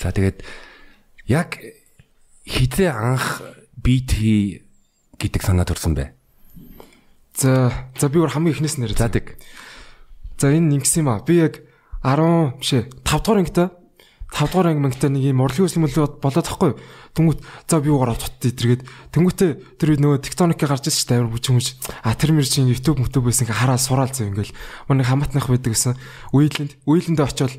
За тэгээд яг хизээ анх бит хий гэдэг санаа төрсөн бэ? За за би өөр хамгийн ихнээс нэр. За тэг. За энэ ингэсэн юм аа. Би яг 10 биш ээ 5 дугаар ангитай 5 дугаар анги мангитай нэг юм урлагийн өсөлмөл болоод тахгүй. Тэнгүүт за би юугаар авч тэтэргээд тэнгүүтээ тэр үед нөгөө тектоникээ гарч ирсэн чинь амар бүч юмж а тэр мэр чинь YouTube YouTube байсан ингээ хараа сураал зөө ингээл манай хамаатных байдаг гэсэн. Уйлэнд уйлэндээ очиод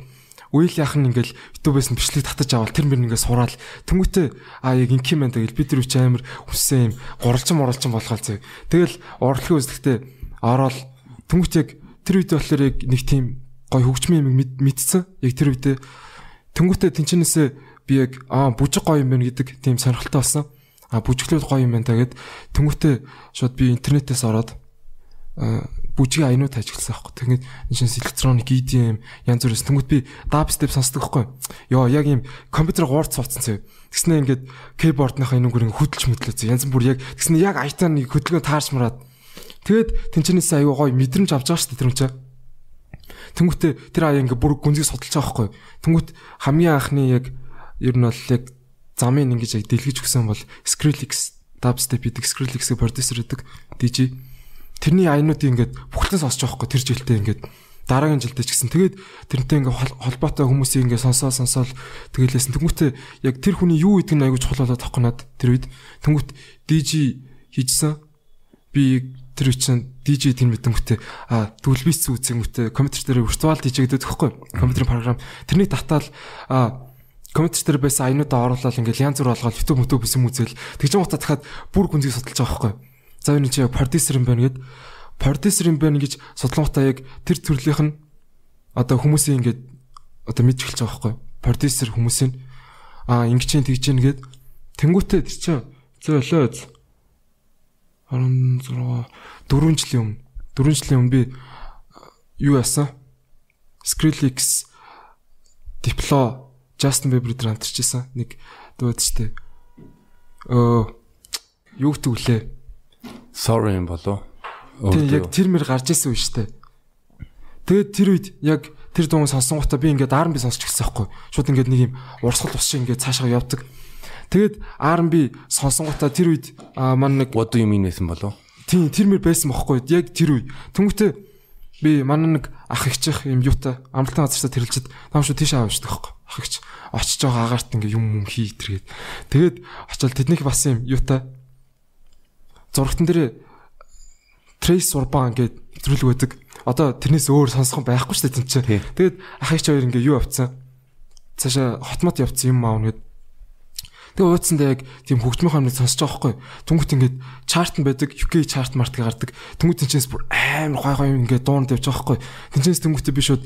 үйл нь ингээл YouTube-ээс нь бичлэг татаж авал тэр мөр ингээ сураал тэнгүүтээ а яг инки мэн тэгэл бид нар үуч амар хүссэн юм гуралчин муралчин болгоол зөө. Тэгэл урлагийн үзлэгтээ ороод тэнгүүт яг тэр үед болохоор яг нэг тийм гой хөгжмийн юм мэдсэн. Яг тэр үедээ тэнгуүтэ тэнчнээсээ би яг аа бүжиг гоё юм байна гэдэг тийм сонирхолтой болсон. А бүжиглүүд гоё юм байна та гэд тэнгуүтэ шууд би интернетээс ороод бүжгийн аянууд ажигласан аахгүй. Тэгээд энэ шинэ электроник EDM янз бүрээс тэнгуут би dubstep сонсдог аахгүй. Йоо яг юм компьютер гуурц цуцсан зөө. Тэгснэ ингээд keyboard-ныхаа энүүгээр хөдөлж мэдлээ. Янз бүр яг тэгснэ яг айтаа нэг хөдөлгөөн таарч мараад. Тэгээд тэнчнээс аюу гоё мэдрэмж авч байгаа шүү дээ тэр юм чаа. Тэнгүүтээ тэр аяа ингээ бүр гүнзгий судалж байгаа байхгүй. Тэнгүүт хамгийн анхны яг ер нь бол яг замын ингэж яг дэлгэж өгсөн бол Skrillex dubstep гэдэг Skrillex-ийн продюсер гэдэг DJ. Тэрний аянуудыг ингээд бүхлэн сонсож байгаа байхгүй тэр жилдээ ингээд дараагийн жилдээ ч гэсэн. Тэгээд тэрнтэй ингээ холбоотой хүмүүсийг ингээ сонсоо сонсоол тэгэлээс тэнгүүтээ яг тэр хүний юу гэдэг нь аягүй чухал болоод тахгүй над тэр үед. Тэнгүүт DJ хийжсэн. Би тэр үчин DJ тэр мэдэнгүүтээ а дүүлбиц үзэнгүүтээ компьютер дээр виртуал DJ гэдэг тэгэхгүй компьютерийн програм. Тэрний татаал а компьютер дээр байсан аянуудаа оруулаад ингээл янз бүр болгоод YouTube мөтөө бисэн үзэл тэгж утаа дахиад бүр гүнзгий судалж байгаа байхгүй за энэ чи продюсер юм байна гэд. Продюсер юм байна гэж судлангуудаа яг тэр төрлийнх нь одоо хүмүүсийн ингээд одоо мэдж эхэлж байгаа байхгүй продюсер хүмүүсийн. А ингэж чинь тэгж чинь гэд. Тэнгүүтээ тэр чинь зөө өлөө 16 4 жилийн өмнө. 4 жилийн өмнө би юу яасан? Skrillex Diplo Justin Bieber дээр хамтарчсан нэг дууд штэ. Өө юу гэдэг вүлээ? Sorry юм болов. Тийм яг тэр мэр гарч исэн үе штэ. Тэгээд тэр үед яг тэр дуун сонсон гутаа би ингээд R&B сонсч эхэлсэн байхгүй. Шууд ингээд нэг юм урсгал ус шиг ингээд цаашаа явдаг. Тэгээд R&B сонсон гутаа тэр үед маань нэг What do you mean гэсэн болов? Тийм тэр мэр байсан бохоггүй. Яг тэр үе. Тэнгүүтээ би манай нэг ах ихчих юм юутай амралтын газарсаа тэрэлчэд нам шүү тийш аавчдаг байхгүй. Ах ихч очиж байгаа агаарт ингээ юм юм хий тэргээд. Тэгээд очил тэднийх бас юм юутай зурагтан дээр Trace Urban гэдэг нэвтрүүлэг байдаг. Одоо тэрнээс өөр сонсох байхгүй шүү дээ тийм ч. Тэгээд ах ихч хоёр ингээ юу авцсан. Цаашаа хотмот явцсан юм аав нэгэд Тэгээ ууцсандаа яг тийм хөгжмийн хоног сонсож байгаа байхгүй. Түнгүүт ингээд чарт нь байдаг, UK чарт март гардаг. Түнгүүт тэнчээс бүр амар гой гой ингээд дуунад явж байгаа байхгүй. Тэнчээс түнгүүтээ би шууд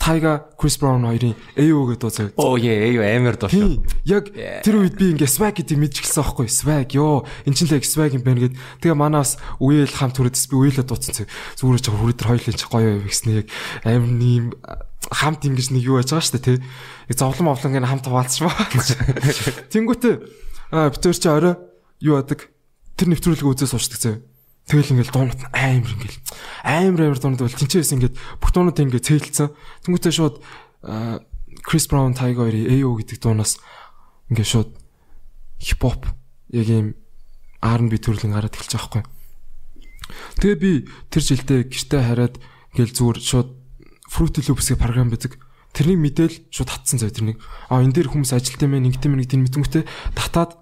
Тайга, Крис Браун хоёрын AO гэдэг дуу заяа. Оо яа, AO амар дуу шүү. Яг тэр үед би ингээ swag гэдэг мэдчихсэн байхгүй. Swag ёо, эн чинь л яг swag юм байна гэд. Тэгээ манаас үеэл хамт хүрээдс би үеэлээ дууцсан. Зүгээр ч хүрээд хоёулаа ч гоё гэснээр яг амар нэм хамт ингэж нэг юу яаж байгаа шүү дээ тий. Зовлон мовлон гэн хамт хаваалцсан ба. Тэнгүүтээ битэр чи орой юу яадаг тэр нэвтрүүлэг үзээ суучдаг заяа. Тэгэл ингээл дуунууд амар ингээл амар амар дуунууд бол тэнцээс ингээд бүх дуунууд ингээд цээлцсэн. Тэнгүүтээ шууд Крис Браун Тайга хоёрын AO гэдэг дуунаас ингээд шууд хипхоп яг ийм R&B төрлийн гараад эхэлж байгаа хгүй. Тэгээ би тэр жилдээ гэртээ хараад ингээл зүгээр шууд Fruity Loops-ийн програм байдаг. Тэрний мэдээл шууд татсан зав тэрнийг. А энэ дээр хүмүүс ажилт юм ээ, ингэдэм нэг тийм мэтэнхтэй татаад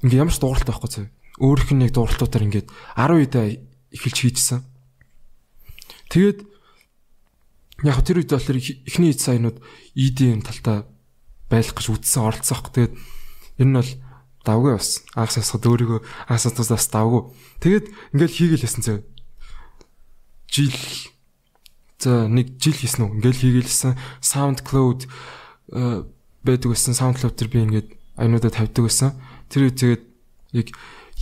ингээ ямар ч дууралтай байхгүй зав өөрөх нь яг дууралтуудаар ингээд 10 үедээ эхэлж хийжсэн. Тэгээд яг тэр үед болохоор эхний эд саянууд EDM талтаа байлах гэж үдсэн оролцсон аах. Тэгээд ер нь бол давгүй бас анх сасгад өөрийгөө анх сасгаас бас давгүй. Тэгээд ингээл хийгээл ясан зөө. Жил за нэг жил хийсэн үү? Ингээл хийгээлсэн SoundCloud э, байдаг гэсэн SoundCloud төр би ингээд аянуудаа тавьдаг гэсэн. Тэр үед тэгээд яг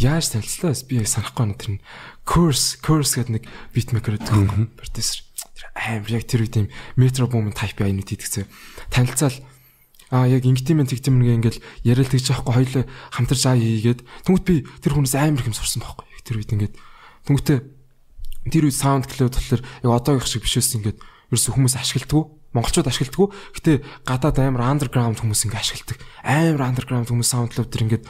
яаж танилцлаа? Би яг санахгүй байна тэр нь curse curse гэдэг нэг beatmaker гэдэг продюсер тэр амар яг тэр үед юм metro boom type аюунууд хийдэг зэ танилцаал. А яг ингэтийн мэн тэгтийн мэн ингээл яриад тэгж яахгүй хоёлоо хамтарч аа хийгээд тэнгуут би тэр хүнээс амар их юм сурсан байхгүй. Тэр үед ингээд тэнгуүтээ тэр үед SoundCloud болохоор яг одоогийнх шиг биш байсан ингээд ерөөсө хүмүүс ашигладаг монголчууд ашигладаг. Гэтэ гадаад амар underground хүмүүс ингээ ашигладаг. Амар underground хүмүүс SoundCloud төр ингээд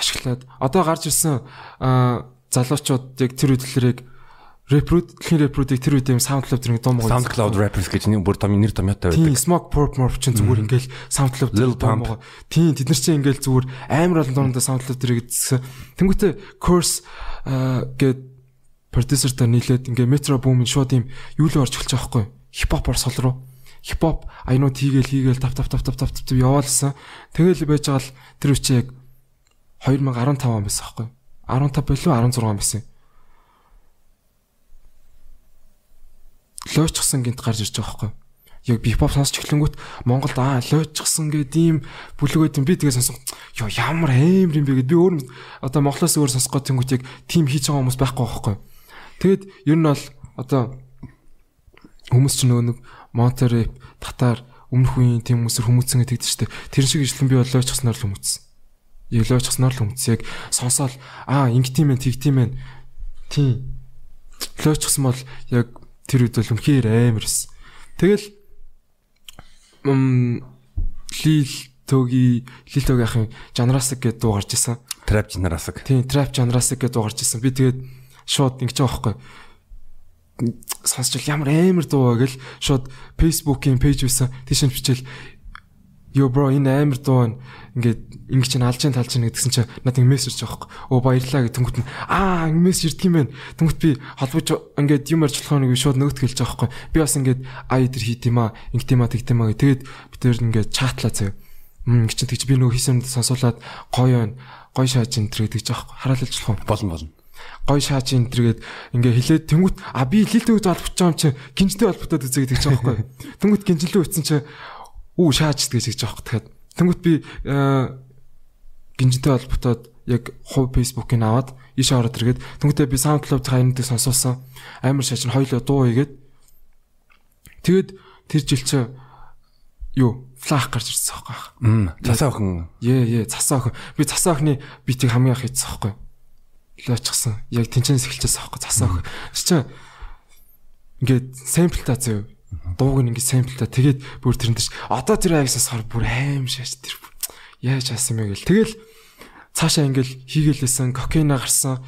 ашиглаад одоо гарч ирсэн залуучууд яг тэр үдлэрийг Reproot дэлхийн Reproot-ийг тэр үед юм SoundCloud тэр дуу мого SoundCloud rappers гэж нэг бүр том нэр томьёотой байдаг. Тийм Smoke Purp Morp чинь зүгээр ингээл SoundCloud Lil Pump. Тийм тэд нар чинь ингээл зүгээр амар олон дуурайнд SoundCloud тэрийг эзсэн. Тэнгүүтээ Curse гээд продюсертай нийлээд ингээ Metro Boom шууд юм юу л орж эхэлж байгаа хгүй. Хипхопор сол руу. Хипхоп аянууд хийгээл хийгээл тав тав тав тав тав тав яваалсан. Тэгэл байж байгаа л тэр үчи яг 2015 он байсан байхгүй. 15 болов 16 он байсан. лойчсан гинт гарч ирж байгаа байхгүй. Яг бипоп сонсч эхлэнгүүт Монголд аа лойчсан гэдэг ийм бүлгүүд юм би тэгээ сонсон. Йоо ямар амар юм бэ гэд би өөр одоо Монголоос өөр сонсгоо тэнгүүт яг тим хийж байгаа хүмүүс байхгүй байхгүй. Тэгэд ер нь бол одоо хүмүүс ч нөгөө нэг Монтереп, Татар, өмнөх үеийн тим хүмүүсэр хүмүүцэн гэдэг чинь тэр шиг ижилхэн би бол лойчсноор л хүмүүцсэн. Яг лойчсноор л хүмүүц яг сонсоол аа ингэтийм ээ тэгтийм ээ. Тийм. Лойчсан бол яг тэр үед бол үнэхээр амар эс. Тэгэл м лил төги лил төги ахын жанрасаг гэдэг дуу гарч исэн. Trap жанрасаг. Тийм, trap жанрасаг гэдэг дуу гарч исэн. Би тэгээд шууд ингэж байгаа байхгүй. Сонсчил ямар амар дуу гэл шууд Facebook-ийн пэйж байсан. Тийш нь бичээл Yo bro энэ амар дуу байна. Ингээд ингэ чинь алж ин талж ин гэдгсэн чинь надад мессеж байхгүй. Оо баярлаа гэх тэнгуут нь аа мессеж ирдэг юм байна. Тэнгуут би холбож ингээд юм арчлахаа нэг шууд нөгөөд хэлж байгаа байхгүй. Би бас ингээд ай тэр хийт юм аа, ингэ тийм аа тэгт юм аа. Тэгээд би тэр ингээд чатлаа заяа. Мм чинь тэгч би нөгөө хийсэн сонсуулаад гоё байна. Гоё шааж ин тэр гэдэг байхгүй. Хараалж болох болно болно гой шааж ин тэргээд ингээ хилээд тэнгуут а би лилтэй гэж олбоч байгаа юм чи гинжтэй олботоод үзээ гэдэг ч байхгүй. Тэнгуут гинжлээ үтсэн чи үү шааж гэж гэж байгаа тэгэхээр тэнгуут би э, гинжинтэй холбогдоод яг хувь фейсбુકийг аваад ийшээ ороод иргээд тэнгуүтээ би SoundCloud хаянтыг сонсоосон амар шааж нь хоёлоо дуу хийгээд. Тэгээд тэр жил чи юу флах гарч ирсэн байхгүй аа цасаа охин. Ээ ээ цасаа охин. Би цасаа охины битийг хамгийн их хийсэн байхгүй. Лоочсон яг тэнцэнээс эхэлчихсэн байхгүй цасаа охин. Чи ингээд сампл та зөө дууг нь ингэ самплта тэгээд бүр тэрэн дээр одоо тэр аясаас хар бүр аим шааш тэр яаж хаасан юм гэл тэгэл цаашаа ингээл хийгээлсэн кокейна гарсан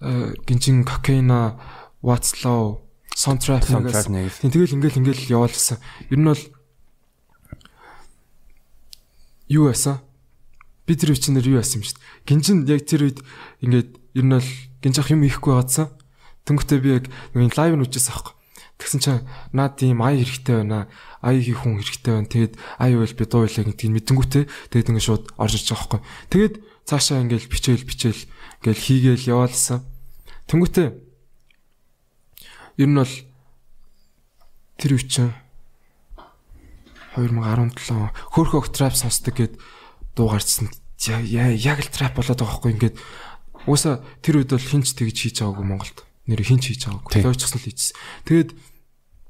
гинжин кокейна what's low soundtrack тийм тэгэл ингээл ингээл яваалсан. Ер нь бол юу байсан? Би тэр үчнэр юу байсан юм шүү дээ гинжин яг тэр үед ингээд ер нь бол гинжих юм ихгүй байгаадсан. Тэнгөтөө би яг нэг лайв нь үчээс аахгүй Тэгсэн чинь наад тийм ая хэрэгтэй байна. Ая хийх хүн хэрэгтэй байна. Тэгээд ая байл би дуу хэлээ гэдгийг мэдэнгүүтээ тэгээд ингээд шууд орж ирж байгаа байхгүй. Тэгээд цаашаа ингээд бичээл бичээл ингээд хийгээл яваалсан. Тэнгүүтээ ер нь бол тэр үчин 2017 хөөхөх трап сонсдог гэд дуу гарчсан. Яг л трап болоод байгаа байхгүй ингээд Уусаа тэр үед бол хинч тэгж хийж байгаагүй Монголд. Нэр хинч хийж байгаагүй. Лойчсон л хийжсэн. Тэгээд